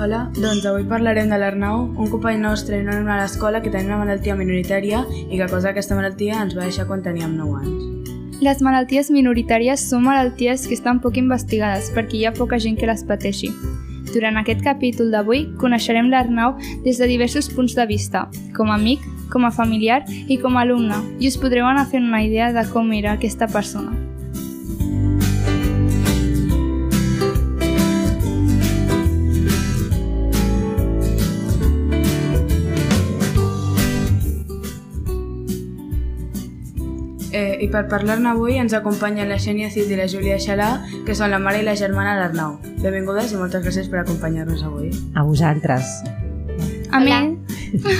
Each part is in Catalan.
Hola, doncs avui parlarem de l'Arnau, un company nostre i un alumne a l'escola que tenia una malaltia minoritària i que a causa d'aquesta malaltia ens va deixar quan teníem 9 anys. Les malalties minoritàries són malalties que estan poc investigades perquè hi ha poca gent que les pateixi. Durant aquest capítol d'avui coneixerem l'Arnau des de diversos punts de vista, com a amic, com a familiar i com a alumne, i us podreu anar fent una idea de com era aquesta persona. I per parlar-ne avui ens acompanyen la Xènia Cid i la Júlia Xalà, que són la mare i la germana d'Arnau. Benvingudes i moltes gràcies per acompanyar-nos avui. A vosaltres. A més,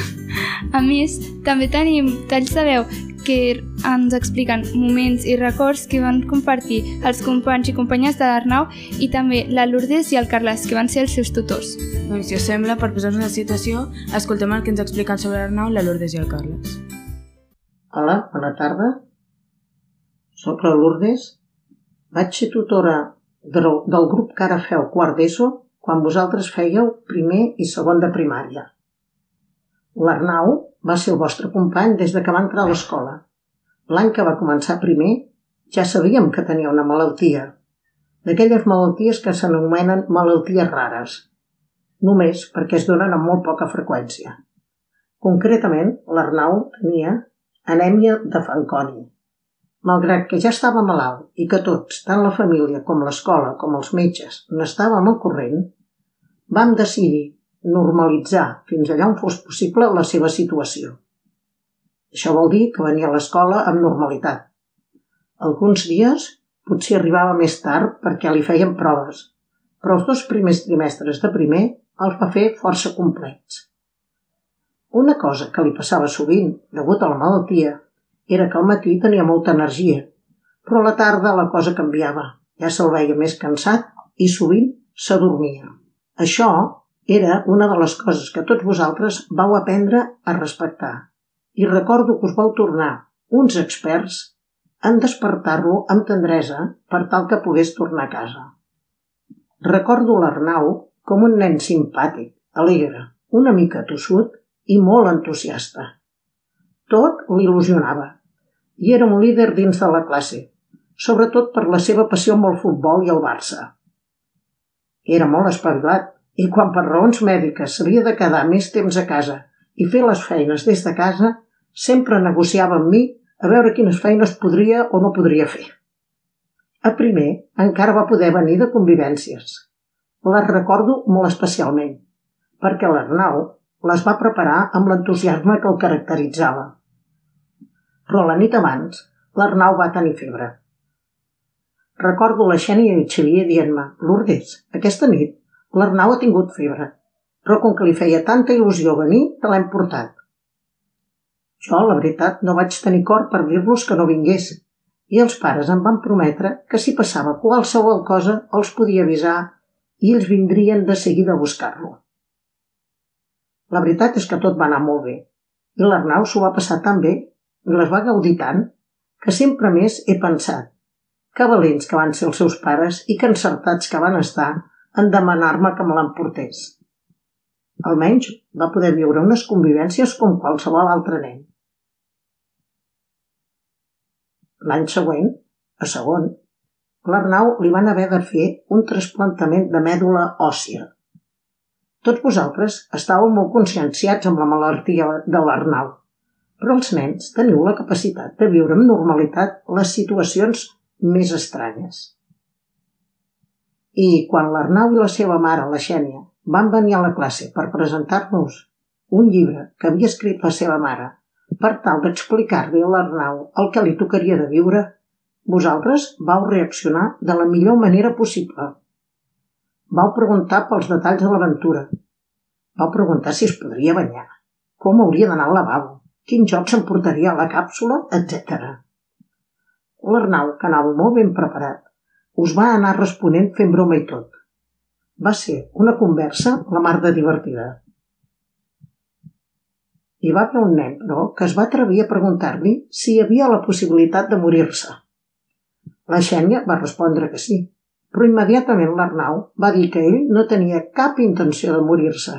a més, també tenim talls de veu que ens expliquen moments i records que van compartir els companys i companyes de l'Arnau i també la Lourdes i el Carles, que van ser els seus tutors. Doncs si us sembla, per posar-nos en situació, escoltem el que ens expliquen sobre l'Arnau, la Lourdes i el Carles. Hola, bona tarda. La Lourdes. Vaig ser tutora del grup que ara feu quart d'ESO quan vosaltres fèieu primer i segon de primària. L'Arnau va ser el vostre company des de que va entrar a l'escola. L'any que va començar primer ja sabíem que tenia una malaltia, d'aquelles malalties que s'anomenen malalties rares, només perquè es donen amb molt poca freqüència. Concretament, l'Arnau tenia anèmia de Fanconi. Malgrat que ja estava malalt i que tots, tant la família com l'escola com els metges, n'estàvem al corrent, vam decidir normalitzar fins allà on fos possible la seva situació. Això vol dir que venia a l'escola amb normalitat. Alguns dies potser arribava més tard perquè li feien proves, però els dos primers trimestres de primer els va fer força complets. Una cosa que li passava sovint, degut a la malaltia, era que al matí tenia molta energia, però a la tarda la cosa canviava. Ja se'l veia més cansat i sovint s'adormia. Això era una de les coses que tots vosaltres vau aprendre a respectar. I recordo que us vau tornar uns experts en despertar-lo amb tendresa per tal que pogués tornar a casa. Recordo l'Arnau com un nen simpàtic, alegre, una mica tossut i molt entusiasta. Tot l'il·lusionava i era un líder dins de la classe, sobretot per la seva passió amb el futbol i el Barça. Era molt espavilat i quan per raons mèdiques s'havia de quedar més temps a casa i fer les feines des de casa, sempre negociava amb mi a veure quines feines podria o no podria fer. A primer encara va poder venir de convivències. Les recordo molt especialment, perquè l'Arnau les va preparar amb l'entusiasme que el caracteritzava. Però la nit abans, l'Arnau va tenir febre. Recordo la Xènia i Xavier dient-me «Lourdes, aquesta nit l'Arnau ha tingut febre, però com que li feia tanta il·lusió venir, te l'hem portat». Jo, la veritat, no vaig tenir cor per dir-los que no vingués, i els pares em van prometre que si passava qualsevol cosa els podia avisar i ells vindrien de seguida a buscar-lo. La veritat és que tot va anar molt bé, i l'Arnau s'ho va passar tan bé les va gaudir tant que sempre més he pensat que valents que van ser els seus pares i que encertats que van estar en demanar-me que me l'emportés. Almenys va poder viure unes convivències com qualsevol altre nen. L'any següent, a segon, l'Arnau li van haver de fer un trasplantament de mèdula òssia. Tots vosaltres estàveu molt conscienciats amb la malaltia de l'Arnau, però els nens teniu la capacitat de viure amb normalitat les situacions més estranyes. I quan l'Arnau i la seva mare, la Xènia, van venir a la classe per presentar-nos un llibre que havia escrit la seva mare per tal d'explicar-li a l'Arnau el que li tocaria de viure, vosaltres vau reaccionar de la millor manera possible. Vau preguntar pels detalls de l'aventura. Vau preguntar si es podria banyar, com hauria d'anar al lavabo, quin joc s'emportaria a la càpsula, etc. L'Arnau, que anava molt ben preparat, us va anar responent fent broma i tot. Va ser una conversa la mar de divertida. Hi va haver un nen, però, que es va atrevir a preguntar-li si hi havia la possibilitat de morir-se. La Xènia va respondre que sí, però immediatament l'Arnau va dir que ell no tenia cap intenció de morir-se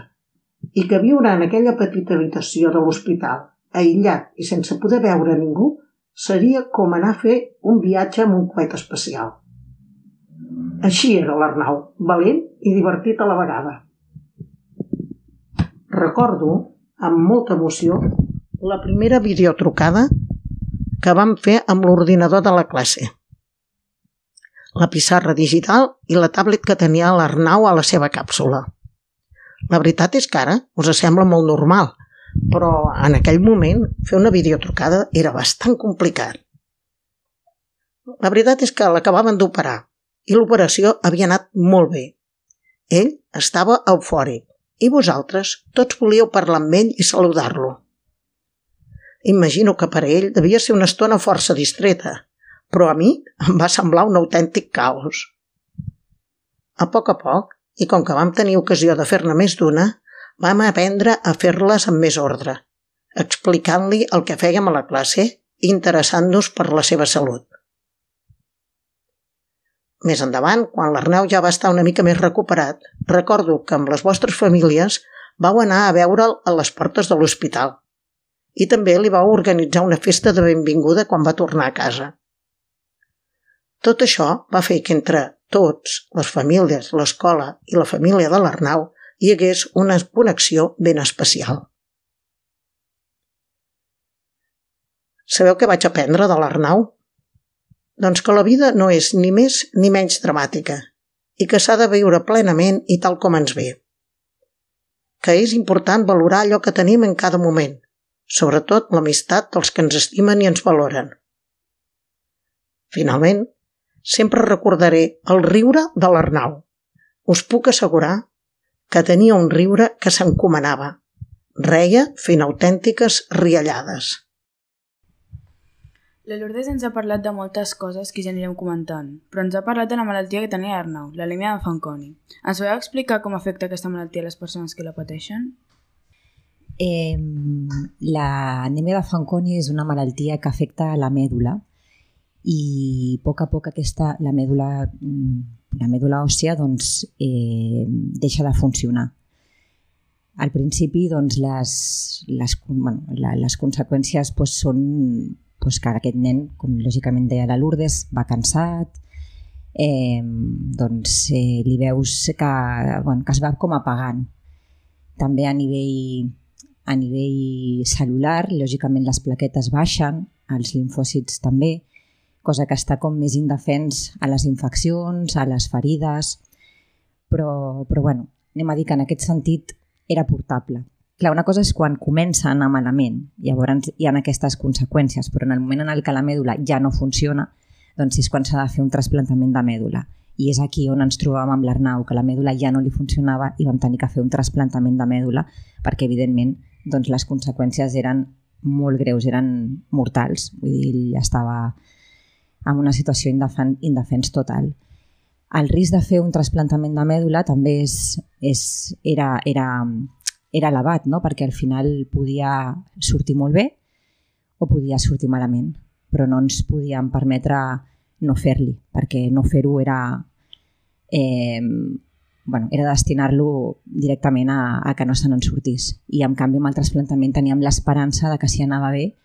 i que viure en aquella petita habitació de l'hospital, aïllat i sense poder veure ningú, seria com anar a fer un viatge amb un coet especial. Així era l'Arnau, valent i divertit a la vegada. Recordo, amb molta emoció, la primera videotrucada que vam fer amb l'ordinador de la classe. La pissarra digital i la tablet que tenia l'Arnau a la seva càpsula. La veritat és que ara us sembla molt normal, però en aquell moment fer una videotrucada era bastant complicat. La veritat és que l'acabaven d'operar i l'operació havia anat molt bé. Ell estava eufòric i vosaltres tots volíeu parlar amb ell i saludar-lo. Imagino que per ell devia ser una estona força distreta, però a mi em va semblar un autèntic caos. A poc a poc, i com que vam tenir ocasió de fer-ne més d'una, vam aprendre a fer-les amb més ordre, explicant-li el que fèiem a la classe i interessant-nos per la seva salut. Més endavant, quan l'Arnau ja va estar una mica més recuperat, recordo que amb les vostres famílies vau anar a veure'l a les portes de l'hospital i també li vau organitzar una festa de benvinguda quan va tornar a casa. Tot això va fer que entre tots, les famílies, l'escola i la família de l'Arnau, hi hagués una connexió ben especial. Sabeu què vaig aprendre de l'Arnau? Doncs que la vida no és ni més ni menys dramàtica i que s'ha de viure plenament i tal com ens ve. Que és important valorar allò que tenim en cada moment, sobretot l'amistat dels que ens estimen i ens valoren. Finalment, sempre recordaré el riure de l'Arnau. Us puc assegurar que tenia un riure que s'encomanava. Reia fent autèntiques riallades. La Lourdes ens ha parlat de moltes coses que ja anirem comentant, però ens ha parlat de la malaltia que tenia Arnau, l'alèmia de Fanconi. Ens podeu explicar com afecta aquesta malaltia a les persones que la pateixen? Eh, L'anèmia de Fanconi és una malaltia que afecta la mèdula i a poc a poc aquesta, la mèdula, la mèdula òssia doncs, eh, deixa de funcionar. Al principi doncs, les, les, bueno, la, les conseqüències doncs, són pues, que aquest nen, com lògicament deia la Lourdes, va cansat, eh, doncs eh, li veus que, bueno, que es va com apagant. També a nivell, a nivell celular, lògicament les plaquetes baixen, els linfòcits també, cosa que està com més indefens a les infeccions, a les ferides, però, però bueno, anem a dir que en aquest sentit era portable. Clar, una cosa és quan comença a anar malament, llavors hi ha aquestes conseqüències, però en el moment en el que la mèdula ja no funciona, doncs és quan s'ha de fer un trasplantament de mèdula. I és aquí on ens trobàvem amb l'Arnau, que la mèdula ja no li funcionava i vam tenir que fer un trasplantament de mèdula perquè, evidentment, doncs les conseqüències eren molt greus, eren mortals. Vull dir, ell estava en una situació indefens, indefens total. El risc de fer un trasplantament de mèdula també és, és, era, era era elevat, no? perquè al final podia sortir molt bé o podia sortir malament, però no ens podíem permetre no fer-li, perquè no fer-ho era, eh, bueno, era destinar-lo directament a, a que no se n'en sortís. I en canvi amb el trasplantament teníem l'esperança de que si anava bé,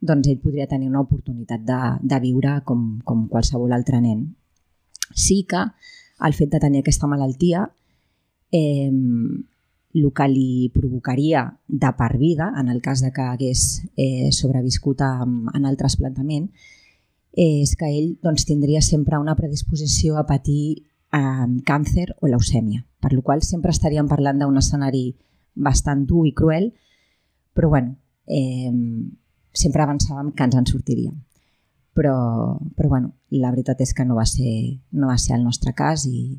doncs ell podria tenir una oportunitat de, de viure com, com qualsevol altre nen. Sí que el fet de tenir aquesta malaltia eh, el que li provocaria de per vida, en el cas de que hagués eh, sobreviscut a, en el trasplantament, és que ell doncs, tindria sempre una predisposició a patir eh, càncer o leucèmia, per la qual sempre estaríem parlant d'un escenari bastant dur i cruel, però bueno, eh, sempre avançàvem que ens en sortiríem. Però, però bueno, la veritat és que no va ser, no va ser el nostre cas i,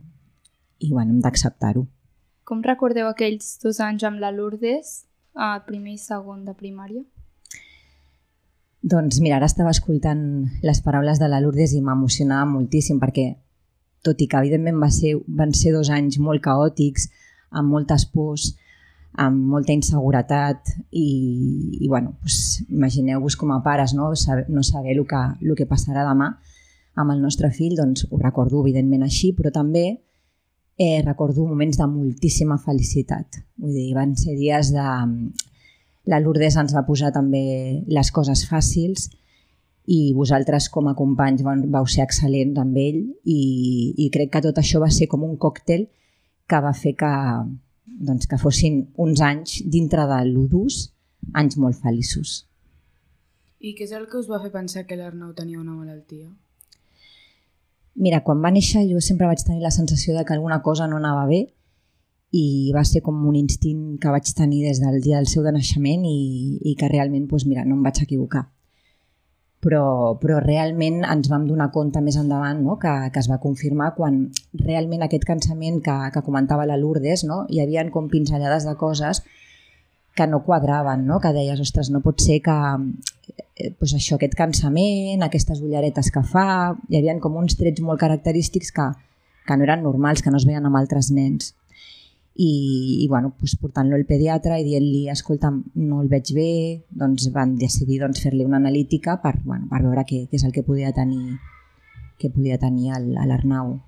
i bueno, hem d'acceptar-ho. Com recordeu aquells dos anys amb la Lourdes, a primer i segon de primària? Doncs mira, ara estava escoltant les paraules de la Lourdes i m'emocionava moltíssim perquè, tot i que evidentment va ser, van ser dos anys molt caòtics, amb moltes pors, amb molta inseguretat i, i bueno, doncs, imagineu-vos com a pares no saber, no saber el, que, el que passarà demà. amb el nostre fill, doncs ho recordo evidentment així, però també eh, recordo moments de moltíssima felicitat. Vull dir, van ser dies de... La Lourdes ens va posar també les coses fàcils i vosaltres com a companys vau ser excel·lents amb ell i, i crec que tot això va ser com un còctel que va fer que, doncs, que fossin uns anys dintre de l'Udus, anys molt feliços. I què és el que us va fer pensar que l'Arnau tenia una malaltia? Mira, quan va néixer jo sempre vaig tenir la sensació de que alguna cosa no anava bé i va ser com un instint que vaig tenir des del dia del seu de naixement i, i que realment, doncs mira, no em vaig equivocar. Però, però realment ens vam donar compte més endavant no? que, que es va confirmar quan realment aquest cansament que, que comentava la Lourdes, no? hi havia com pinzellades de coses que no quadraven, no? que deies, ostres, no pot ser que eh, pues això, aquest cansament, aquestes ulleretes que fa, hi havia com uns trets molt característics que, que no eren normals, que no es veien amb altres nens. I, i bueno, pues, portant-lo al pediatre i dient-li, escolta, no el veig bé, doncs van decidir doncs, fer-li una analítica per, bueno, per veure què, què és el que podia tenir, què podia tenir l'Arnau.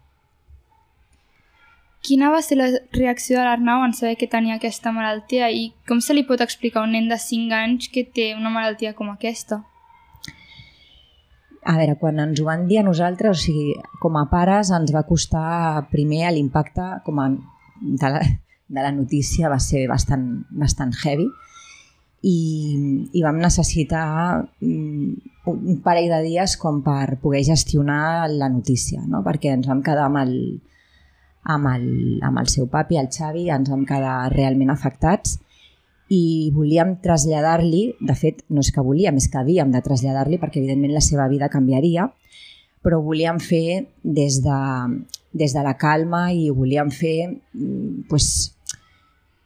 Quina va ser la reacció de l'Arnau en saber que tenia aquesta malaltia i com se li pot explicar a un nen de 5 anys que té una malaltia com aquesta? A veure, quan ens ho van dir a nosaltres, o sigui, com a pares ens va costar primer l'impacte com a, de, la, de la notícia va ser bastant, bastant heavy i, i vam necessitar mm, un parell de dies com per poder gestionar la notícia, no? perquè ens vam quedar amb el, amb el, amb el seu papi, el Xavi, ens vam quedar realment afectats i volíem traslladar-li, de fet no és que volíem, és que havíem de traslladar-li perquè evidentment la seva vida canviaria, però volíem fer des de, des de la calma i ho volíem fer pues,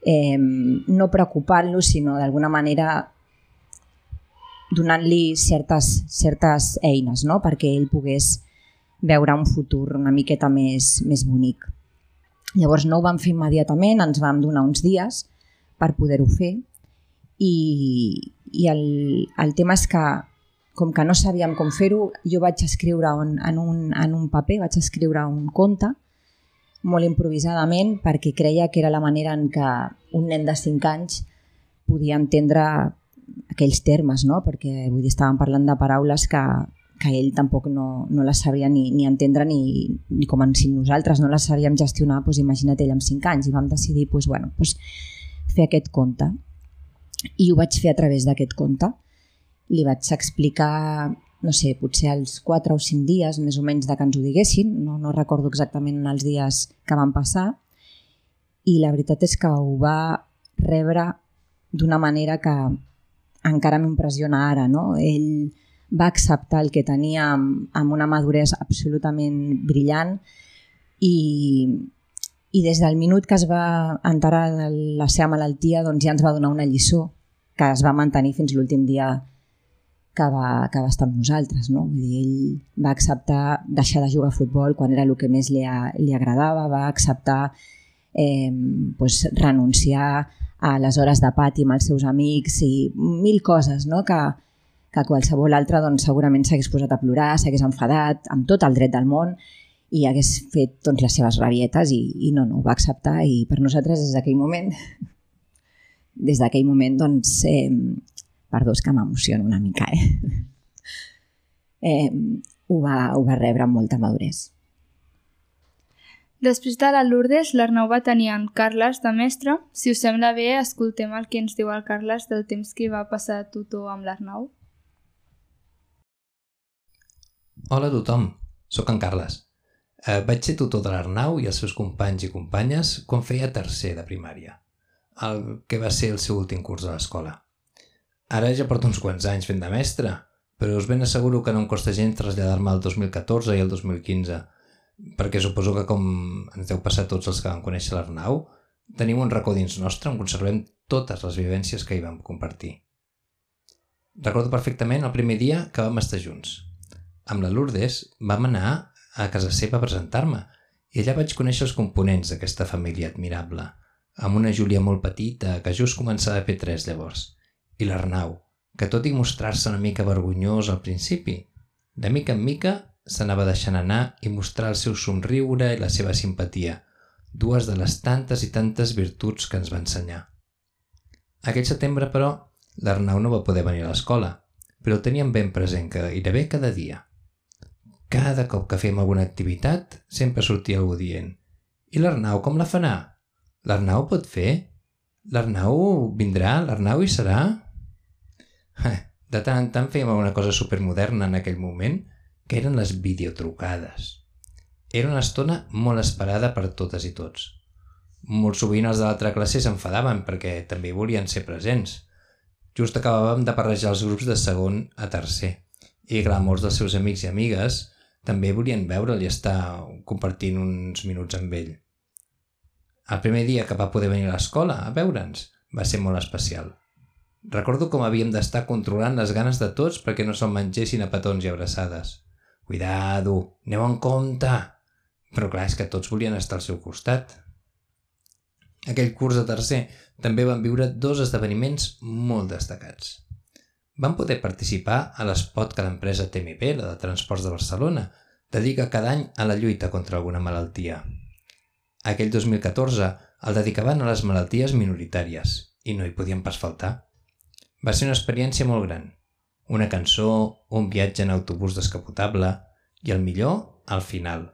eh, no preocupant-lo, sinó d'alguna manera donant-li certes, certes eines no? perquè ell pogués veure un futur una miqueta més, més bonic. Llavors no ho vam fer immediatament, ens vam donar uns dies per poder-ho fer i, i el, el tema és que com que no sabíem com fer-ho, jo vaig escriure un, en, un, en un paper, vaig escriure un conte molt improvisadament perquè creia que era la manera en què un nen de 5 anys podia entendre aquells termes, no? perquè vull dir, estàvem parlant de paraules que, que ell tampoc no, no les sabia ni, ni entendre ni, ni com si nosaltres no les sabíem gestionar, doncs imagina't ell amb 5 anys i vam decidir doncs, bueno, doncs, fer aquest conte i ho vaig fer a través d'aquest conte li vaig explicar no sé, potser als 4 o 5 dies més o menys de que ens ho diguessin no, no recordo exactament els dies que van passar i la veritat és que ho va rebre d'una manera que encara m'impressiona ara no? ell va acceptar el que tenia amb, amb una maduresa absolutament brillant i, i des del minut que es va enterar de la seva malaltia doncs ja ens va donar una lliçó que es va mantenir fins l'últim dia que va, que va estar amb nosaltres. No? Vull dir, ell va acceptar deixar de jugar a futbol quan era el que més li, a, li agradava, va acceptar eh, pues, renunciar a les hores de pati amb els seus amics i mil coses no? que, que qualsevol altre doncs, segurament s'hagués posat a plorar, s'hagués enfadat amb tot el dret del món i hagués fet doncs, les seves rabietes i, i no, no, ho va acceptar i per nosaltres des d'aquell moment des d'aquell moment doncs eh, perdó, és que m'emociono una mica eh? eh, ho, va, ho va rebre amb molta maduresa Després de la Lourdes, l'Arnau va tenir en Carles de mestre. Si us sembla bé, escoltem el que ens diu el Carles del temps que va passar tutor amb l'Arnau. Hola a tothom, sóc en Carles. Eh, vaig ser tutor de l'Arnau i els seus companys i companyes quan feia tercer de primària, el que va ser el seu últim curs a l'escola. Ara ja porto uns quants anys fent de mestre, però us ben asseguro que no em costa gens traslladar-me al 2014 i al 2015, perquè suposo que com ens deu passar tots els que vam conèixer l'Arnau, tenim un racó dins nostre on conservem totes les vivències que hi vam compartir. Recordo perfectament el primer dia que vam estar junts, amb la Lourdes vam anar a casa seva a presentar-me i allà vaig conèixer els components d'aquesta família admirable, amb una Júlia molt petita que just començava a fer tres llavors, i l'Arnau, que tot i mostrar-se una mica vergonyós al principi, de mica en mica s'anava deixant anar i mostrar el seu somriure i la seva simpatia, dues de les tantes i tantes virtuts que ens va ensenyar. Aquell setembre, però, l'Arnau no va poder venir a l'escola, però el teníem ben present gairebé cada dia. Cada cop que fèiem alguna activitat, sempre sortia algú dient «I l'Arnau com la farà? L'Arnau pot fer? L'Arnau vindrà? L'Arnau hi serà?» De tant en tant fèiem alguna cosa supermoderna en aquell moment, que eren les videotrucades. Era una estona molt esperada per totes i tots. Molt sovint els de l'altra classe s'enfadaven perquè també volien ser presents. Just acabàvem de parrejar els grups de segon a tercer i clar, molts dels seus amics i amigues també volien veure'l i estar compartint uns minuts amb ell. El primer dia que va poder venir a l'escola a veure'ns va ser molt especial. Recordo com havíem d'estar controlant les ganes de tots perquè no se'l mengessin a petons i abraçades. Cuidado, aneu en compte! Però clar, és que tots volien estar al seu costat. Aquell curs de tercer també van viure dos esdeveniments molt destacats. Van poder participar a l'espot que l'empresa TMP, la de Transports de Barcelona, dedica cada any a la lluita contra alguna malaltia. Aquell 2014 el dedicaven a les malalties minoritàries i no hi podien pas faltar. Va ser una experiència molt gran. Una cançó, un viatge en autobús descapotable i el millor, al final,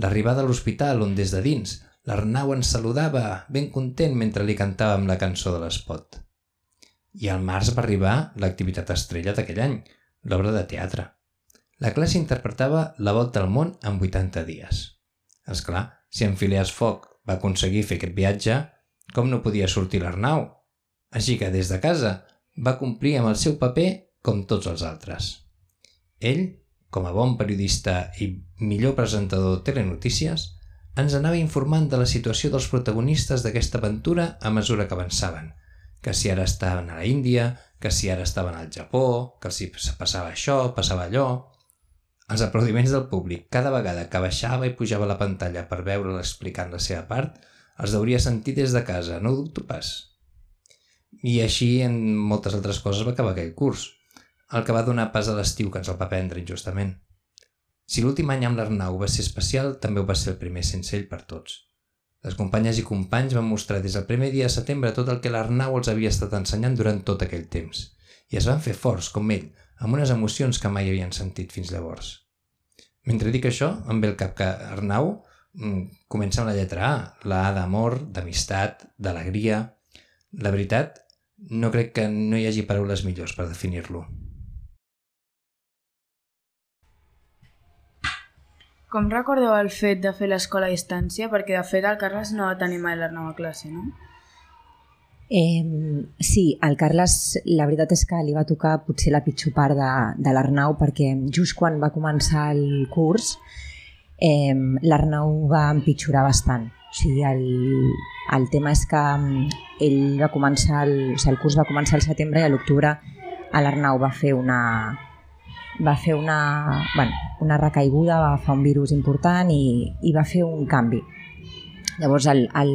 l'arribada a l'hospital on des de dins l'Arnau ens saludava ben content mentre li cantàvem la cançó de l'espot. I al març va arribar l'activitat estrella d'aquell any, l'obra de teatre. La classe interpretava La volta al món en 80 dies. És clar, si en Phileas Fogg va aconseguir fer aquest viatge, com no podia sortir l'Arnau? Així que des de casa va complir amb el seu paper com tots els altres. Ell, com a bon periodista i millor presentador de telenotícies, ens anava informant de la situació dels protagonistes d'aquesta aventura a mesura que avançaven, que si ara estaven a la Índia, que si ara estaven al Japó, que si passava això, passava allò... Els aplaudiments del públic, cada vegada que baixava i pujava la pantalla per veure'l explicant la seva part, els hauria sentit des de casa, no ho dubto pas. I així en moltes altres coses va acabar aquell curs, el que va donar pas a l'estiu que ens el va prendre injustament. Si l'últim any amb l'Arnau va ser especial, també ho va ser el primer sense ell per tots. Les companyes i companys van mostrar des del primer dia de setembre tot el que l'Arnau els havia estat ensenyant durant tot aquell temps, i es van fer forts, com ell, amb unes emocions que mai havien sentit fins llavors. Mentre dic això, em ve el cap que Arnau mm, comença amb la lletra A, la A d'amor, d'amistat, d'alegria... La veritat, no crec que no hi hagi paraules millors per definir-lo. Com recordeu el fet de fer l'escola a distància? Perquè de fet el Carles no va tenir mai la nova classe, no? Eh, sí, al Carles la veritat és que li va tocar potser la pitjor part de, de l'Arnau perquè just quan va començar el curs eh, l'Arnau va empitjorar bastant. O sigui, el, el tema és que ell va començar, el, o sigui, el curs va començar al setembre i a l'octubre l'Arnau va fer una, va fer una, bueno, una recaiguda, va agafar un virus important i, i va fer un canvi. Llavors el, el,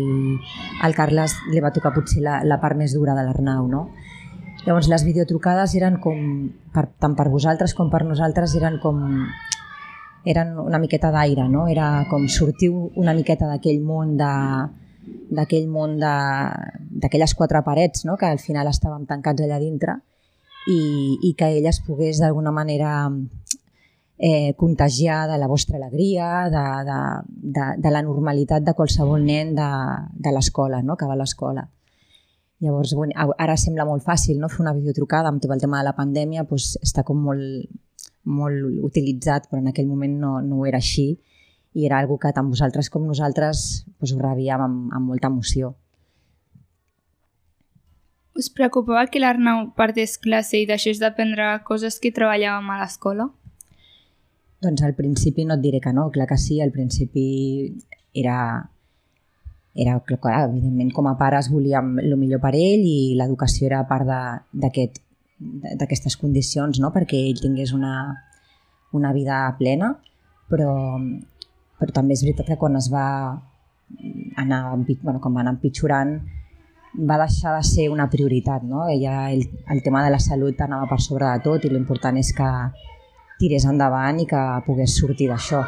el Carles li va tocar potser la, la part més dura de l'Arnau, no? Llavors les videotrucades eren com, per, tant per vosaltres com per nosaltres, eren com eren una miqueta d'aire, no? Era com sortir una miqueta d'aquell món de d'aquell món d'aquelles quatre parets no? que al final estàvem tancats allà dintre i, i que ella es pogués d'alguna manera eh, contagiar de la vostra alegria, de, de, de, de la normalitat de qualsevol nen de, de l'escola, no? que va a l'escola. Llavors, bueno, ara sembla molt fàcil no? fer una videotrucada amb tot el tema de la pandèmia, doncs està com molt, molt utilitzat, però en aquell moment no, no ho era així i era algo que tant vosaltres com nosaltres doncs, ho rebíem amb, amb molta emoció. Us preocupava que l'Arnau perdés classe i deixés d'aprendre coses que treballàvem a l'escola? Doncs al principi no et diré que no, clar que sí, al principi era, era clar, evidentment com a pares volíem el millor per ell i l'educació era part d'aquestes aquest, condicions no? perquè ell tingués una, una vida plena, però, però també és veritat que quan es va anar, bueno, quan va anar empitjorant va deixar de ser una prioritat. No? Ella, el, el tema de la salut anava per sobre de tot i l'important és que tirés endavant i que pogués sortir d'això.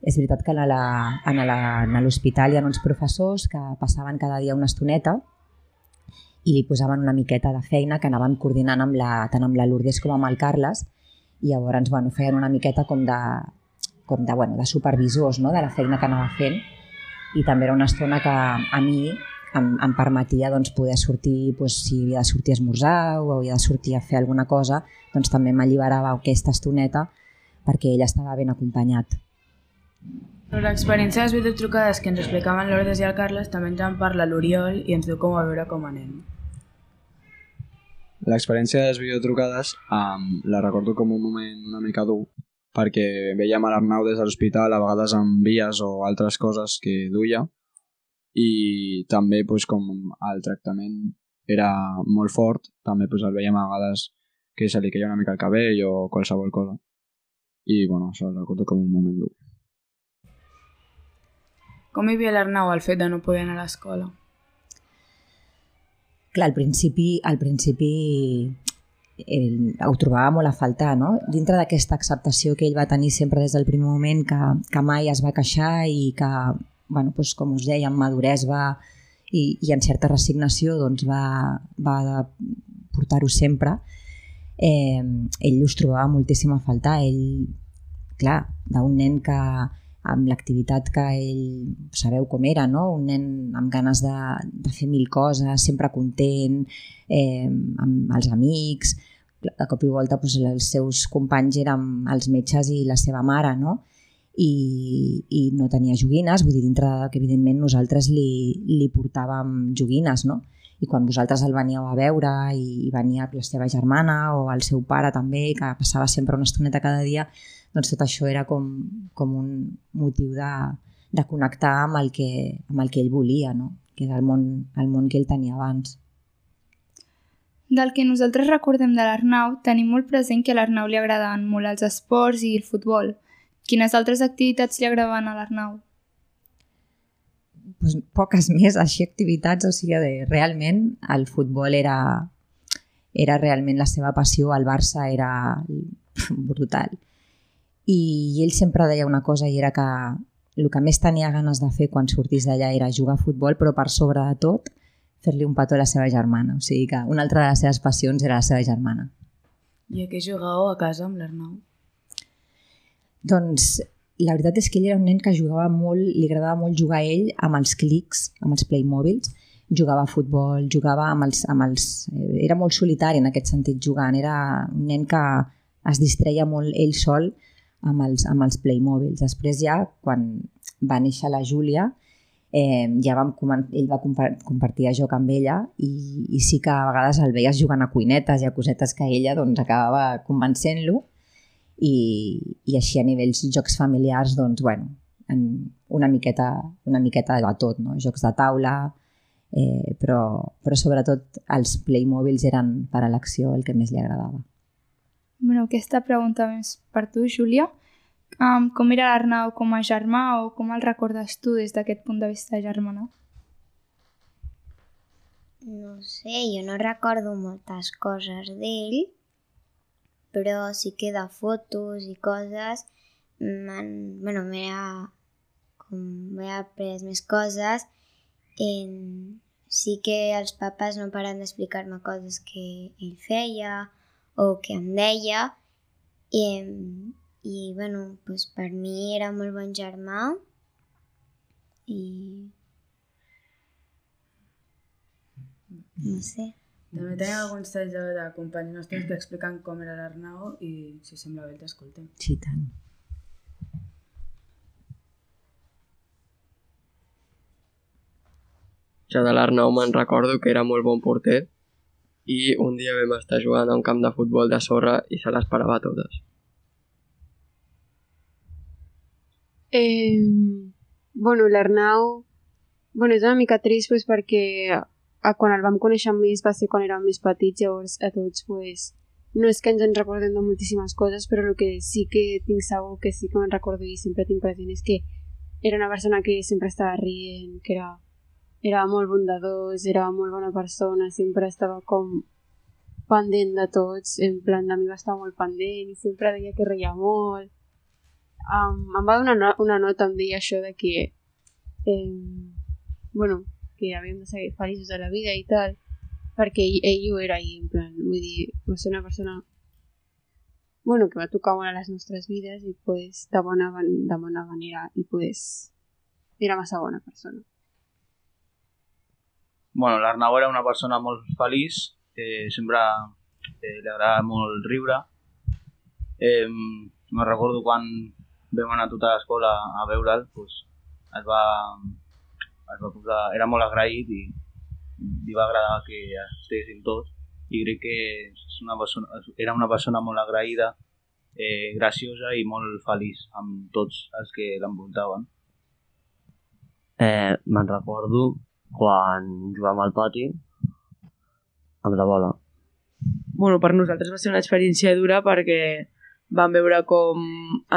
És veritat que a l'hospital hi ha uns professors que passaven cada dia una estoneta i li posaven una miqueta de feina que anaven coordinant amb la, tant amb la Lourdes com amb el Carles i llavors bueno, feien una miqueta com de, com de, bueno, de supervisors no? de la feina que anava fent i també era una estona que a mi em, em permetia doncs, poder sortir, doncs, si havia de sortir a esmorzar o havia de sortir a fer alguna cosa, doncs també m'alliberava aquesta estoneta perquè ell estava ben acompanyat. L'experiència de les videotrucades que ens explicaven l'Ordes i el Carles també ens en parla l'Oriol i ens diu com a veure com anem. L'experiència de les videotrucades um, la recordo com un moment una mica dur perquè veiem a l'Arnau des de l'hospital a vegades amb vies o altres coses que duia i també pues, com el tractament era molt fort, també pues, el veiem a vegades que se li queia una mica el cabell o qualsevol cosa. I bueno, això recordo com un moment dur. Com hi havia l'Arnau el fet de no poder anar a l'escola? Clar, al principi, al principi ell, ho trobava molt a faltar, no? Dintre d'aquesta acceptació que ell va tenir sempre des del primer moment, que, que mai es va queixar i que, bueno, doncs, com us deia, amb maduresa va, i, i en certa resignació doncs, va, va portar-ho sempre, eh, ell us trobava moltíssim a faltar. Ell, clar, d'un nen que amb l'activitat que ell sabeu com era, no? un nen amb ganes de, de fer mil coses, sempre content, eh, amb els amics, de cop i volta doncs, els seus companys eren els metges i la seva mare, no? I, i no tenia joguines, vull dir, dintre que evidentment nosaltres li, li portàvem joguines, no? I quan vosaltres el veníeu a veure i venia la seva germana o el seu pare també, que passava sempre una estoneta cada dia, doncs tot això era com, com un motiu de, de connectar amb el, que, amb el que ell volia, no? que era el món, el món que ell tenia abans. Del que nosaltres recordem de l'Arnau, tenim molt present que a l'Arnau li agradaven molt els esports i el futbol. Quines altres activitats li agradaven a l'Arnau? Pues poques més, així activitats, o sigui, de, realment el futbol era, era realment la seva passió, el Barça era brutal i ell sempre deia una cosa i era que el que més tenia ganes de fer quan sortís d'allà era jugar a futbol, però per sobre de tot fer-li un petó a la seva germana. O sigui que una altra de les seves passions era la seva germana. I a què jugàveu a casa amb l'Arnau? Doncs la veritat és que ell era un nen que jugava molt, li agradava molt jugar a ell amb els clics, amb els Playmobils, jugava a futbol, jugava amb els, amb els... Eh, era molt solitari en aquest sentit jugant, era un nen que es distreia molt ell sol amb els, amb els Playmobils. Després ja, quan va néixer la Júlia, eh, ja vam, ell va compartir joc amb ella i, i sí que a vegades el veies jugant a cuinetes i a cosetes que ella doncs, acabava convencent-lo i, i així a nivells jocs familiars doncs, bueno, en una miqueta, una miqueta de tot, no? jocs de taula, eh, però, però sobretot els Playmobils eren per a l'acció el que més li agradava. Bueno, aquesta pregunta més per tu, Júlia. Um, com era l'Arnau com a germà o com el recordes tu des d'aquest punt de vista germana? No sé, jo no recordo moltes coses d'ell, però sí que de fotos i coses m'han... bueno, m'he com m'he après més coses en... sí que els papes no paren d'explicar-me coses que ell feia o que em deia i, i bueno, doncs per mi era molt bon germà i no sé. També tenim alguns talls de, de companys nostres que expliquen com era l'Arnau i si sembla bé t'escoltem. Sí, tant. Jo de l'Arnau me'n recordo que era molt bon porter i un dia vam estar jugant a un camp de futbol de sorra i se les parava totes. Eh, bueno, l'Arnau bueno, és una mica trist pues, perquè a, quan el vam conèixer més va ser quan érem més petits, llavors a tots pues, no és que ens en recordem de moltíssimes coses, però el que sí que tinc segur que sí que me'n recordo i sempre tinc present és que era una persona que sempre estava rient, que era era molt bondadós, era molt bona persona, sempre estava com pendent de en plan de mi va estar molt pendent i sempre deia que reia molt. Um, em donar una, nota, em deia això de que eh, bueno, que havíem de feliços a la vida i tal, perquè ell, era i en plan, vull ser una persona bueno, que va tocar molt a les nostres vides i pues, de, bona, de bona manera i pues, era massa bona persona. Bueno, l'Arnau era una persona molt feliç, eh, sempre eh, li agradava molt riure. Eh, no recordo quan vam anar tota l'escola a veure'l, pues, es va, es va posar, era molt agraït i li va agradar que estiguéssim tots i crec que és una persona, era una persona molt agraïda, eh, graciosa i molt feliç amb tots els que l'envoltaven. Eh, me'n recordo quan jugàvem al pati amb la bola. Bueno, per nosaltres va ser una experiència dura perquè vam veure com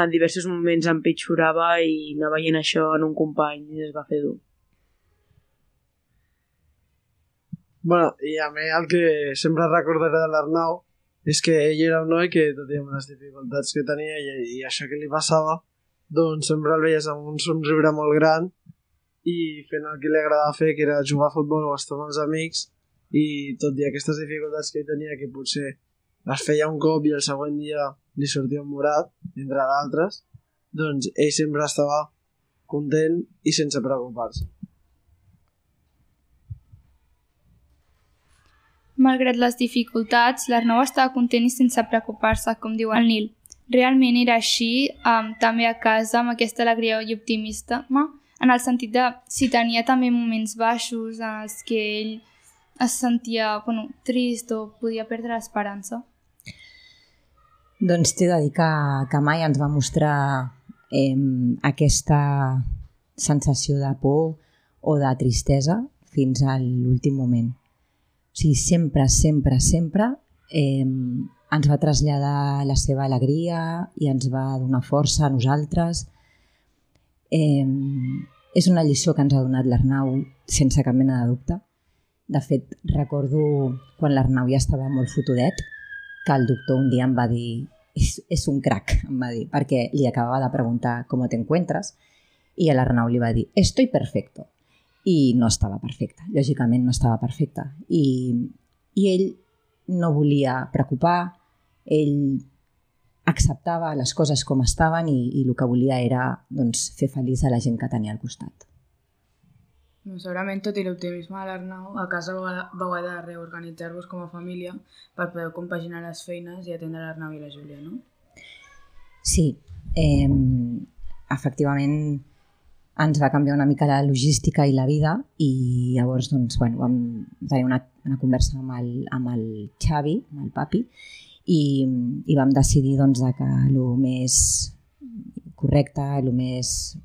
en diversos moments empitjorava i anar veient això en un company i es va fer dur. Bueno, i a mi el que sempre recordaré de l'Arnau és que ell era un noi que, tot i amb les dificultats que tenia i, i això que li passava, doncs sempre el veies amb un somriure molt gran i fent el que li agradava fer, que era jugar a futbol o estar amb els amics, i tot i aquestes dificultats que tenia, que potser les feia un cop i el següent dia li sortia un morat, entre d'altres, doncs ell sempre estava content i sense preocupar-se. Malgrat les dificultats, l'Arnau estava content i sense preocupar-se, com diu el Nil. Realment era així, um, també a casa, amb aquesta alegria i optimista, en el sentit de si tenia també moments baixos en els que ell es sentia bueno, trist o podia perdre l'esperança. Doncs t'he de dir que, que mai ens va mostrar eh, aquesta sensació de por o de tristesa fins a l'últim moment. O sigui, sempre, sempre, sempre eh, ens va traslladar la seva alegria i ens va donar força a nosaltres. Eh, és una lliçó que ens ha donat l'Arnau sense cap mena de dubte. De fet, recordo quan l'Arnau ja estava molt fotudet, que el doctor un dia em va dir és, és un crac, em va dir, perquè li acabava de preguntar com te encuentras? I l'Arnau li va dir estoy perfecto i no estava perfecte, lògicament no estava perfecte i, i ell no volia preocupar, ell acceptava les coses com estaven i, i el que volia era doncs, fer feliç a la gent que tenia al costat. No, segurament, tot i l'optimisme de l'Arnau, a casa vau haver de reorganitzar-vos com a família per poder compaginar les feines i atendre l'Arnau i la Júlia, no? Sí, eh, efectivament ens va canviar una mica la logística i la vida i llavors doncs, bueno, vam tenir una, una conversa amb el, amb el Xavi, amb el papi, i, i vam decidir doncs, que el més correcte, el més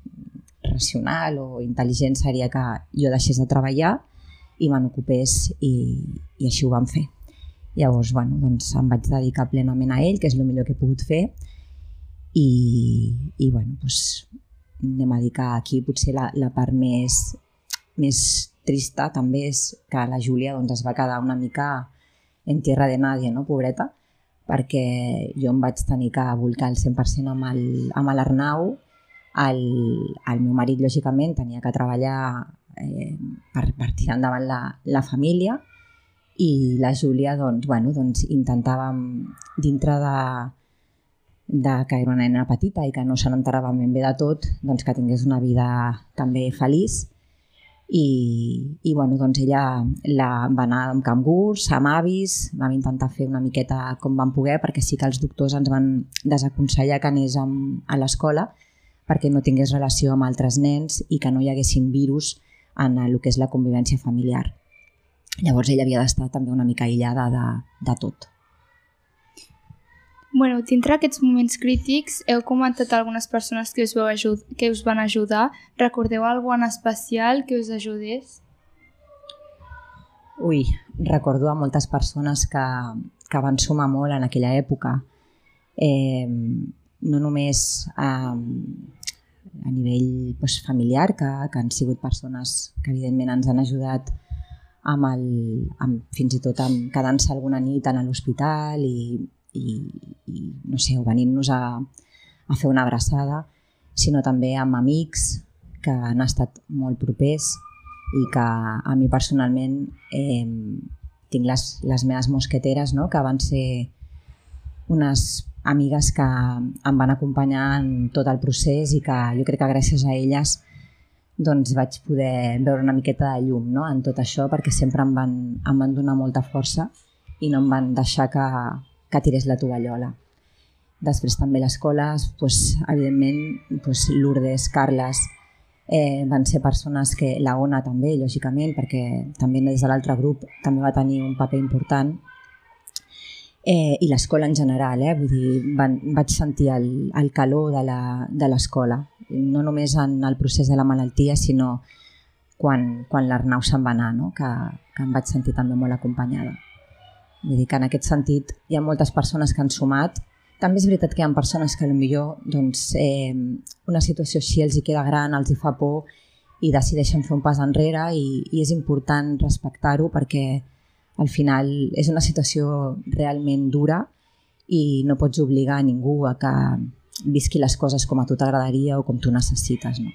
racional o intel·ligent seria que jo deixés de treballar i me n'ocupés i, i així ho vam fer. Llavors, bueno, doncs em vaig dedicar plenament a ell, que és el millor que he pogut fer, i, i bueno, doncs, anem a dir que aquí potser la, la part més, més trista també és que la Júlia doncs, es va quedar una mica en tierra de nadie, no, pobreta, perquè jo em vaig tenir que volcar el 100% amb l'Arnau, el, el meu marit, lògicament, tenia que treballar eh, per, per tirar endavant la, la família. I la Júlia, doncs, bueno, doncs intentàvem, dintre de, de que era una nena petita i que no se n'enterava ben bé de tot, doncs que tingués una vida també feliç i, i bueno, doncs ella la, va anar amb cangurs, amb avis, vam intentar fer una miqueta com vam poder perquè sí que els doctors ens van desaconsellar que anés amb, a l'escola perquè no tingués relació amb altres nens i que no hi haguessin virus en el que és la convivència familiar. Llavors ella havia d'estar també una mica aïllada de, de tot. Bueno, dintre aquests moments crítics heu comentat algunes persones que us, veu ajud que us van ajudar. Recordeu algú en especial que us ajudés? Ui, recordo a moltes persones que, que van sumar molt en aquella època. Eh, no només eh, a nivell doncs, familiar, que, que han sigut persones que evidentment ens han ajudat amb el, amb, fins i tot amb quedant-se alguna nit a l'hospital i, i, i, no sé, venint-nos a, a fer una abraçada, sinó també amb amics que han estat molt propers i que a mi personalment eh, tinc les, les meves mosqueteres, no? que van ser unes amigues que em van acompanyar en tot el procés i que jo crec que gràcies a elles doncs vaig poder veure una miqueta de llum no? en tot això perquè sempre em van, em van donar molta força i no em van deixar que, que tirés la tovallola. Després també l'escola, doncs, evidentment, doncs, Lourdes, Carles, eh, van ser persones que la ONA també, lògicament, perquè també des de l'altre grup també va tenir un paper important eh, i l'escola en general, eh? Vull dir, van, vaig sentir el, el calor de l'escola, no només en el procés de la malaltia, sinó quan, quan l'Arnau se'n va anar, no? que, que em vaig sentir també molt acompanyada. Vull dir que en aquest sentit hi ha moltes persones que han sumat també és veritat que hi ha persones que millor doncs, eh, una situació així els hi queda gran, els hi fa por i decideixen fer un pas enrere i, i és important respectar-ho perquè al final és una situació realment dura i no pots obligar a ningú a que visqui les coses com a tu t'agradaria o com tu necessites. No?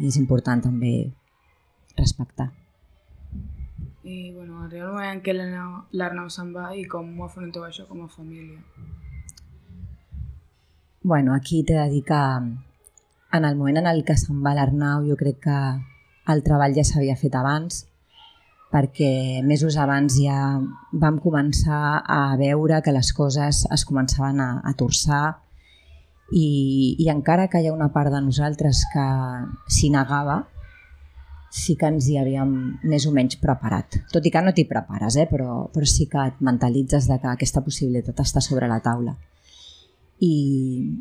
I és important també respectar. I bueno, arriba el moment en què l'Arnau se'n va i com ho afronteu això com a família? bueno, aquí t'he de dir que en el moment en el que se'n va l'Arnau jo crec que el treball ja s'havia fet abans perquè mesos abans ja vam començar a veure que les coses es començaven a, a torçar i, i encara que hi ha una part de nosaltres que s'hi negava, sí que ens hi havíem més o menys preparat. Tot i que no t'hi prepares, eh? però, però sí que et mentalitzes de que aquesta possibilitat està sobre la taula i,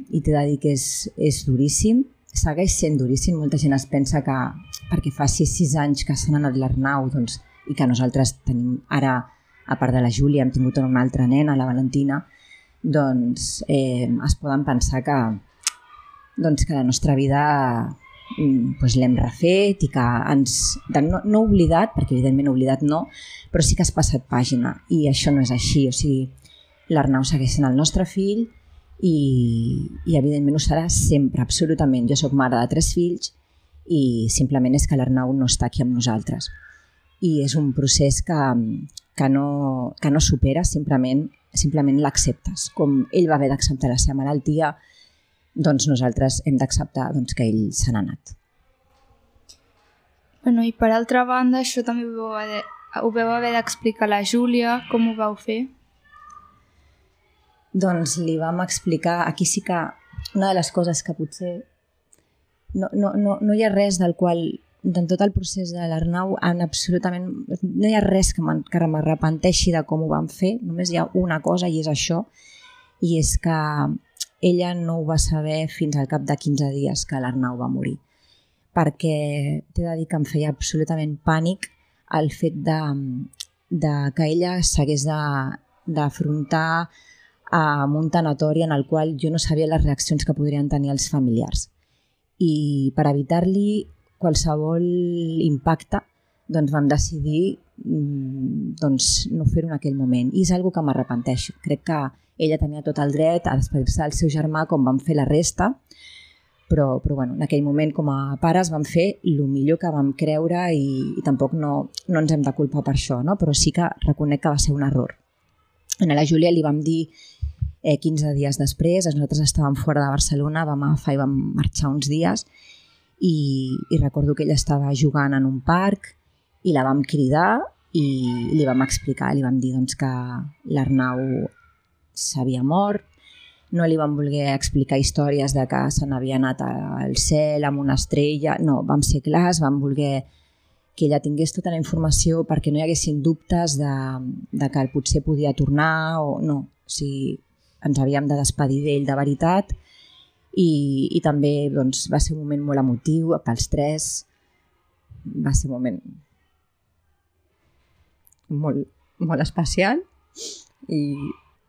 i t'he de dir que és, és duríssim, segueix sent duríssim, molta gent es pensa que perquè fa 6-6 anys que s'han anat l'Arnau doncs, i que nosaltres tenim ara, a part de la Júlia, hem tingut una altra nena, la Valentina, doncs eh, es poden pensar que, doncs, que la nostra vida doncs l'hem refet i que ens... No, no oblidat, perquè evidentment oblidat no, però sí que has passat pàgina i això no és així, o sigui, l'Arnau segueix sent el nostre fill, i, i evidentment ho serà sempre, absolutament. Jo sóc mare de tres fills i simplement és que l'Arnau no està aquí amb nosaltres. I és un procés que, que, no, que no supera, simplement, simplement l'acceptes. Com ell va haver d'acceptar la seva malaltia, doncs nosaltres hem d'acceptar doncs, que ell se n'ha anat. Bueno, I per altra banda, això també ho vau haver, ho vau haver d'explicar a la Júlia, com ho vau fer? doncs li vam explicar, aquí sí que una de les coses que potser no, no, no, no hi ha res del qual en tot el procés de l'Arnau en absolutament no hi ha res que m'arrepenteixi de com ho vam fer, només hi ha una cosa i és això, i és que ella no ho va saber fins al cap de 15 dies que l'Arnau va morir perquè t'he de dir que em feia absolutament pànic el fet de, de que ella s'hagués d'afrontar amb un tanatori en el qual jo no sabia les reaccions que podrien tenir els familiars. I per evitar-li qualsevol impacte, doncs vam decidir mm, doncs, no fer-ho en aquell moment. I és algo que m'arrepenteixo. Crec que ella tenia tot el dret a despedir-se del seu germà com van fer la resta, però, però bueno, en aquell moment com a pares vam fer el millor que vam creure i, i tampoc no, no ens hem de culpar per això, no? però sí que reconec que va ser un error. A la Júlia li vam dir eh, 15 dies després, nosaltres estàvem fora de Barcelona, vam agafar i vam marxar uns dies i, i recordo que ella estava jugant en un parc i la vam cridar i li vam explicar, li vam dir doncs, que l'Arnau s'havia mort, no li vam voler explicar històries de que se n'havia anat al cel amb una estrella, no, vam ser clars, vam voler que ella tingués tota la informació perquè no hi haguessin dubtes de, de que potser podia tornar o no. O sigui, ens havíem de despedir d'ell de veritat i, i també doncs, va ser un moment molt emotiu pels tres va ser un moment molt, molt especial i,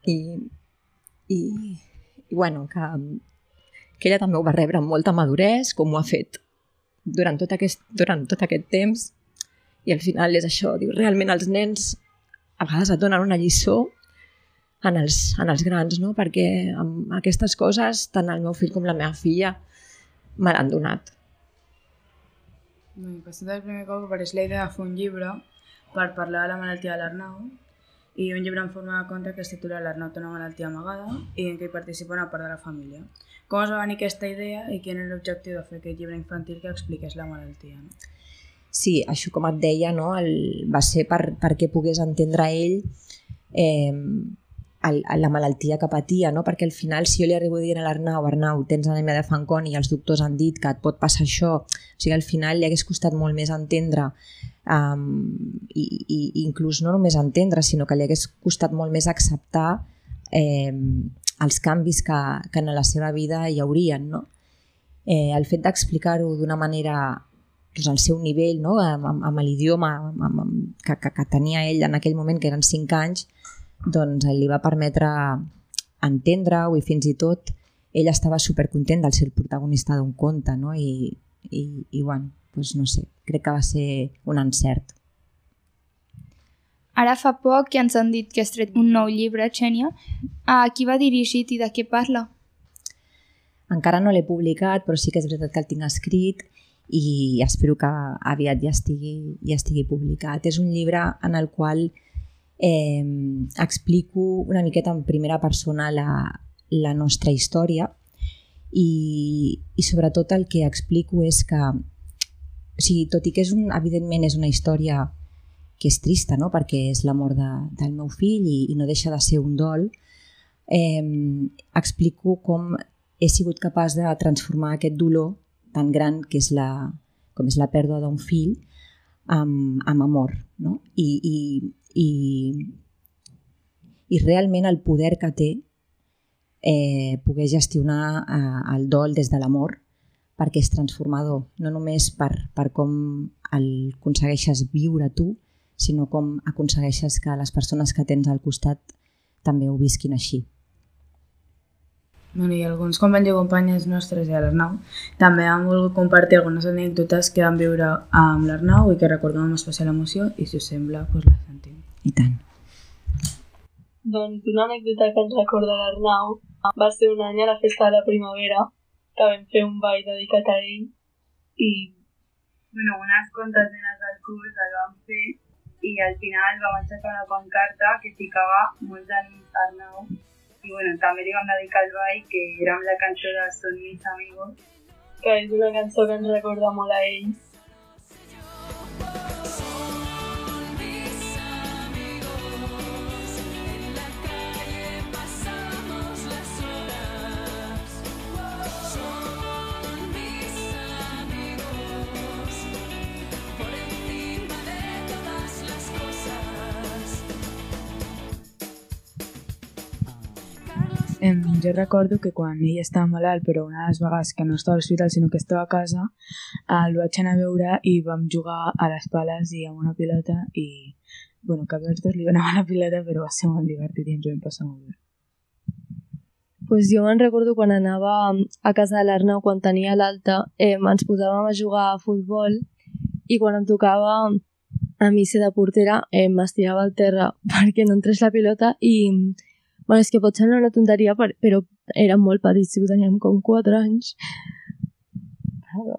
i, i, i bueno, que, que ella també ho va rebre amb molta maduresa com ho ha fet durant tot aquest, durant tot aquest temps I al final és això, diu, realment els nens a vegades et donen una lliçó en els, en els grans, no? perquè amb aquestes coses tant el meu fill com la meva filla me l'han donat. Pues el primer cop apareix la idea de fer un llibre per parlar de la malaltia de l'Arnau i un llibre en forma de conte que es titula L'Arnau té una malaltia amagada i en què hi participa una part de la família. Com es va venir aquesta idea i quin era l'objectiu de fer aquest llibre infantil que expliqués la malaltia? Sí, això com et deia, no? el, va ser per, perquè pogués entendre ell eh, el, la malaltia que patia, no? perquè al final si jo li arribo dient a l'Arnau, Arnau, tens anèmia de Fanconi i els doctors han dit que et pot passar això, o sigui, al final li hagués costat molt més entendre um, i, i inclús no només entendre, sinó que li hagués costat molt més acceptar eh, els canvis que, que en la seva vida hi haurien. No? Eh, el fet d'explicar-ho d'una manera doncs, al seu nivell, no? amb, amb, l'idioma que, que, que tenia ell en aquell moment, que eren 5 anys, doncs li va permetre entendre-ho i fins i tot ell estava supercontent del ser el protagonista d'un conte no? I, i, i bueno, doncs no sé, crec que va ser un encert. Ara fa poc que ens han dit que has tret un nou llibre, Xènia. A qui va dirigit i de què parla? Encara no l'he publicat, però sí que és veritat que el tinc escrit i espero que aviat ja estigui, ja estigui publicat. És un llibre en el qual eh, explico una miqueta en primera persona la, la nostra història i, i sobretot el que explico és que o sigui, tot i que és un, evidentment és una història que és trista, no? perquè és la mort de, del meu fill i, i no deixa de ser un dol, eh, explico com he sigut capaç de transformar aquest dolor tan gran que és la, com és la pèrdua d'un fill amb, amb amor. No? I, i, i, i realment el poder que té eh, poder gestionar eh, el dol des de l'amor perquè és transformador, no només per, per com el aconsegueixes viure tu, sinó com aconsegueixes que les persones que tens al costat també ho visquin així. Bueno, I alguns companys i companyes nostres i l'Arnau també han volgut compartir algunes anècdotes que van viure amb l'Arnau i que recordem amb especial emoció i si us sembla, doncs les. I tant. Doncs una anècdota que ens recorda l'Arnau va ser un any a la festa de la primavera que vam fer un ball dedicat a ell i bueno, unes quantes nenes del curs el vam fer i al final vam aixecar una pancarta que ficava molts anys Arnau i bueno, també li vam dedicar el ball que era amb la cançó de Son mis amigos que és una cançó que ens recorda molt a ell Em, jo recordo que quan ell estava malalt, però una de les vegades que no estava a l'hospital sinó que estava a casa, el vaig anar a veure i vam jugar a les pales i amb una pilota i bueno, cap dels dos li donava la pilota però va ser molt divertit i ens ho vam passar molt bé. pues jo me'n recordo quan anava a casa de l'Arnau quan tenia l'alta, eh, ens posàvem a jugar a futbol i quan em tocava a mi ser de portera eh, m'estirava al terra perquè no entrés la pilota i Bueno, és que pot semblar una tonteria, però érem molt petits, ho teníem com 4 anys. Però...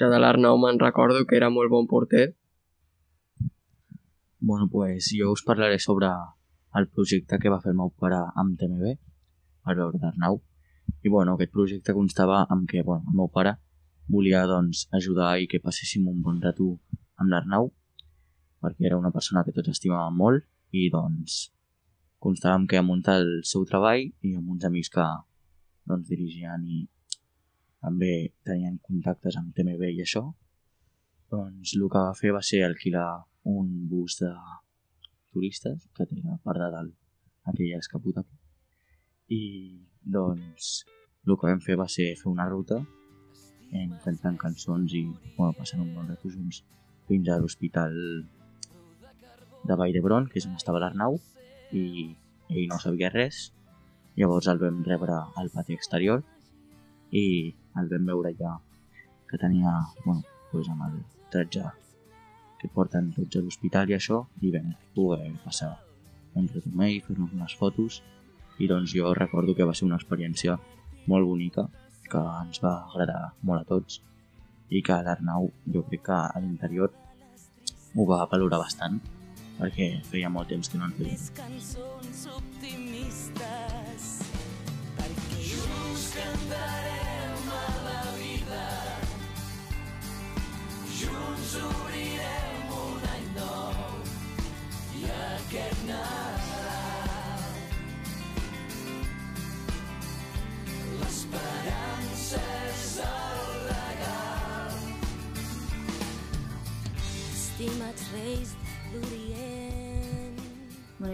Jo de l'Arnau me'n recordo que era molt bon porter. Bueno, pues jo us parlaré sobre el projecte que va fer el meu pare amb TMB, per veure d'Arnau. I bueno, aquest projecte constava en que bueno, el meu pare volia doncs, ajudar i que passéssim un bon rato amb l'Arnau perquè era una persona que tots estimàvem molt i doncs constàvem que amb el seu treball i amb uns amics que doncs, dirigien i també tenien contactes amb TMB i això doncs el que va fer va ser alquilar un bus de turistes que tenia per de dalt aquella escaputa i doncs el que vam fer va ser fer una ruta en cantant cançons i bueno, passant un bon rato junts fins a l'hospital de Vall d'Hebron, que és on estava l'Arnau, i ell no sabia res. Llavors el vam rebre al pati exterior i el vam veure ja que tenia, bueno, pues amb el tratge que porten tots a l'hospital i això, i vam poder passar un amb ell, fer-nos unes fotos, i doncs jo recordo que va ser una experiència molt bonica, que ens va agradar molt a tots, i que l'Arnau jo crec que a l'interior ho va valorar bastant, perquè feia molt temps que no en feia.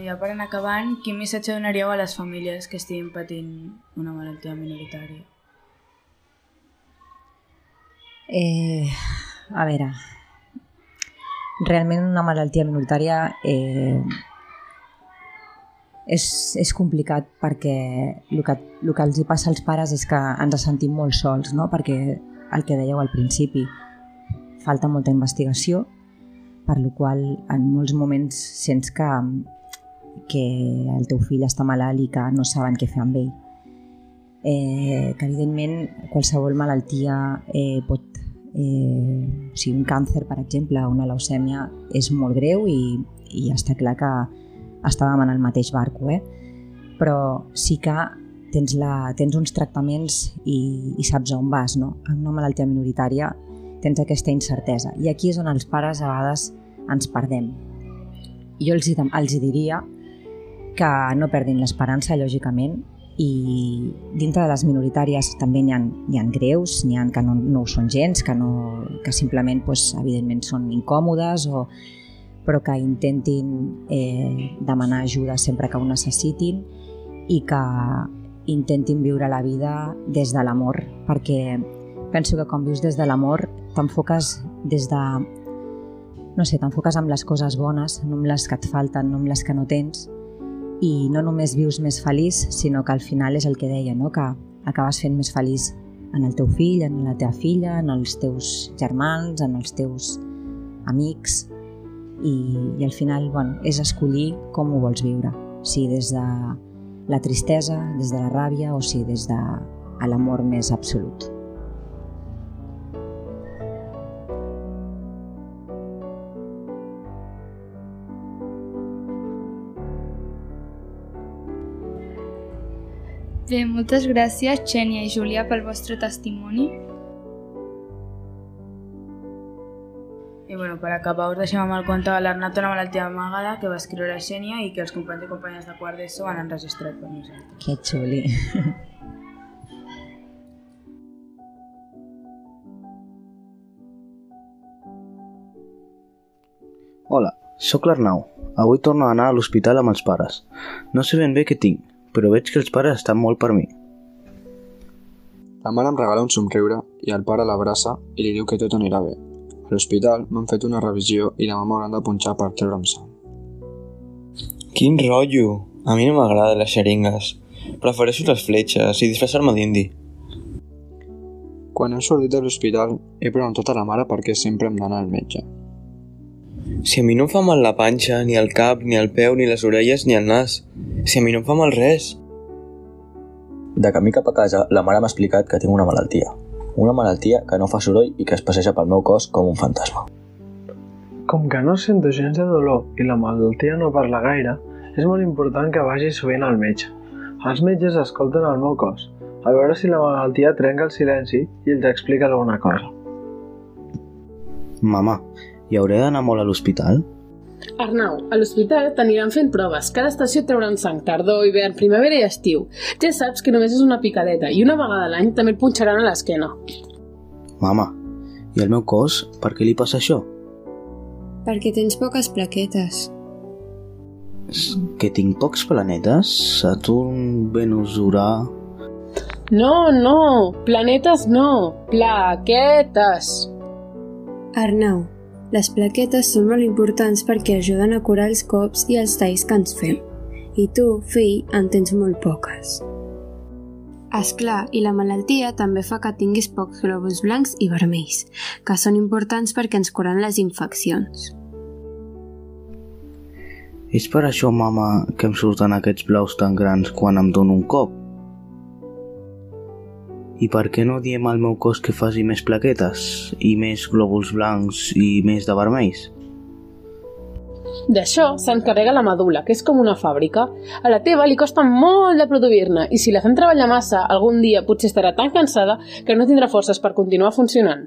Ja per anar acabant, quin missatge donaríeu a les famílies que estiguin patint una malaltia minoritària? Eh, a veure, realment una malaltia minoritària eh, és, és complicat perquè el que, el que els hi passa als pares és que ens sentim molt sols, no? perquè el que dèieu al principi, falta molta investigació, per la qual en molts moments sents que, que el teu fill està malalt i que no saben què fer amb ell. Eh, que evidentment qualsevol malaltia eh, pot eh, o sigui, un càncer, per exemple, una leucèmia és molt greu i, i està clar que estàvem en el mateix barco, eh? però sí que tens, la, tens uns tractaments i, i saps on vas. No? En una malaltia minoritària tens aquesta incertesa. I aquí és on els pares a vegades ens perdem. Jo els, els diria que no perdin l'esperança, lògicament, i dintre de les minoritàries també n'hi ha, ha greus, n'hi ha que no, no ho són gens, que, no, que simplement pues, evidentment són incòmodes, o, però que intentin eh, demanar ajuda sempre que ho necessitin i que intentin viure la vida des de l'amor, perquè penso que quan vius des de l'amor t'enfoques des de no sé, t'enfoques amb les coses bones, no amb les que et falten, no amb les que no tens, i no només vius més feliç, sinó que al final és el que deia, no? que acabes fent més feliç en el teu fill, en la teva filla, en els teus germans, en els teus amics, i, i al final bueno, és escollir com ho vols viure, si des de la tristesa, des de la ràbia o si des de l'amor més absolut. Bé, moltes gràcies, Xènia i Júlia, pel vostre testimoni. I bueno, per acabar us deixem amb el conte de l'Arnat una malaltia amagada que va escriure la Xènia i que els companys i companyes de quart d'ESO han enregistrat per nosaltres. Que xuli. Hola, sóc l'Arnau. Avui torno a anar a l'hospital amb els pares. No sé ben bé què tinc, però veig que els pares estan molt per mi. La mare em regala un somriure i el pare l'abraça i li diu que tot anirà bé. A l'hospital m'han fet una revisió i demà m'hauran de punxar per treure'm sang. Quin rotllo! A mi no m'agraden les xeringues. Prefereixo les fletxes i disfressar-me d'indi. Quan hem sortit de l'hospital he preguntat a la mare per què sempre hem d'anar al metge. Si a mi no em fa mal la panxa, ni el cap, ni el peu, ni les orelles, ni el nas. Si a mi no em fa mal res. De camí cap a casa, la mare m'ha explicat que tinc una malaltia. Una malaltia que no fa soroll i que es passeja pel meu cos com un fantasma. Com que no sento gens de dolor i la malaltia no parla gaire, és molt important que vagi sovint al metge. Els metges escolten el meu cos, a veure si la malaltia trenca el silenci i els explica alguna cosa. Mama, hi hauré d'anar molt a l'hospital? Arnau, a l'hospital t'aniran fent proves. Cada estació et trauran sang, tardor, hivern, primavera i estiu. Ja saps que només és una picadeta i una vegada a l'any també et punxaran a l'esquena. Mama, i el meu cos, per què li passa això? Perquè tens poques plaquetes. Que tinc pocs planetes? Saturn, Venus, Urà... No, no, planetes no, plaquetes. Arnau, les plaquetes són molt importants perquè ajuden a curar els cops i els talls que ens fem. I tu, fill, en tens molt poques. És clar, i la malaltia també fa que tinguis pocs glòbuls blancs i vermells, que són importants perquè ens curen les infeccions. És per això, mama, que em surten aquests blaus tan grans quan em dono un cop? I per què no diem al meu cos que faci més plaquetes i més glòbuls blancs i més de vermells? D'això s'encarrega la medula, que és com una fàbrica. A la teva li costa molt de produir-ne i si la fem treballar massa, algun dia potser estarà tan cansada que no tindrà forces per continuar funcionant.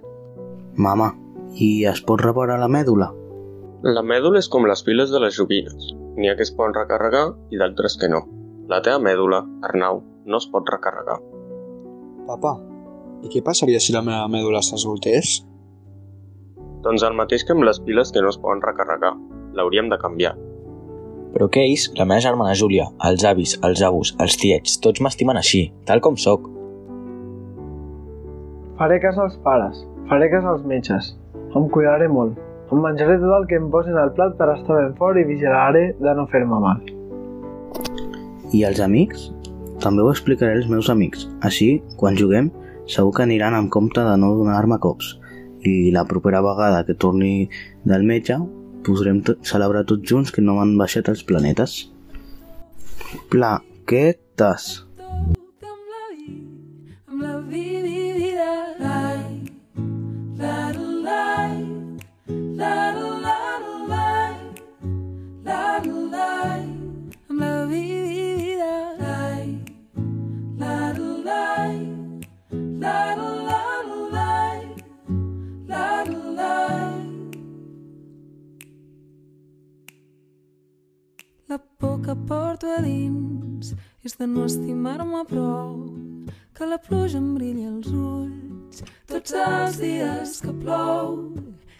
Mama, i es pot reparar la mèdula? La mèdula és com les piles de les joguines. N'hi ha que es poden recarregar i d'altres que no. La teva mèdula, Arnau, no es pot recarregar. Papa, i què passaria si la meva mèdula s'esgotés? Doncs el mateix que amb les piles que no es poden recarregar. L'hauríem de canviar. Però què és? La meva germana Júlia, els avis, els avos, els tiets, tots m'estimen així, tal com sóc. Faré cas als pares, faré cas als metges. Em cuidaré molt. Em menjaré tot el que em posin al plat per estar ben fort i vigilaré de no fer-me mal. I els amics? També ho explicaré als meus amics. Així, quan juguem, segur que aniran amb compte de no donar-me cops. I la propera vegada que torni del metge, podrem celebrar tots junts que no m'han baixat els planetes. Plaquetes. A dins és de no estimar-me prou, que la pluja em brilla els ulls tots els dies que plou.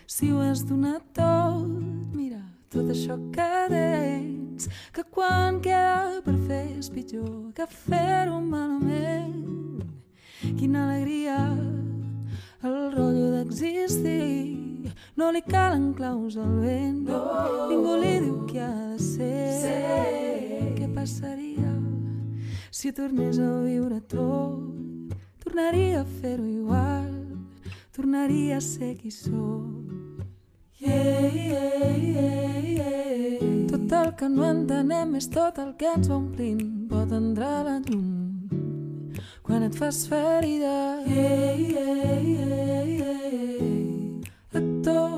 Si ho has donat tot, mira, tot això que tens, que quan queda per fer és pitjor que fer-ho malament. Quina alegria, el rotllo d'existir, no li calen claus al vent, no. ningú li diu què ha de ser. Ser. Passaria si tornés a viure tot? Tornaria a fer-ho igual, tornaria a ser qui sóc. Yeah, yeah, yeah, yeah. Tot el que no entenem és tot el que ens va omplint, pot entrar la llum quan et fas ferida. Yeah, yeah, yeah, yeah. A tope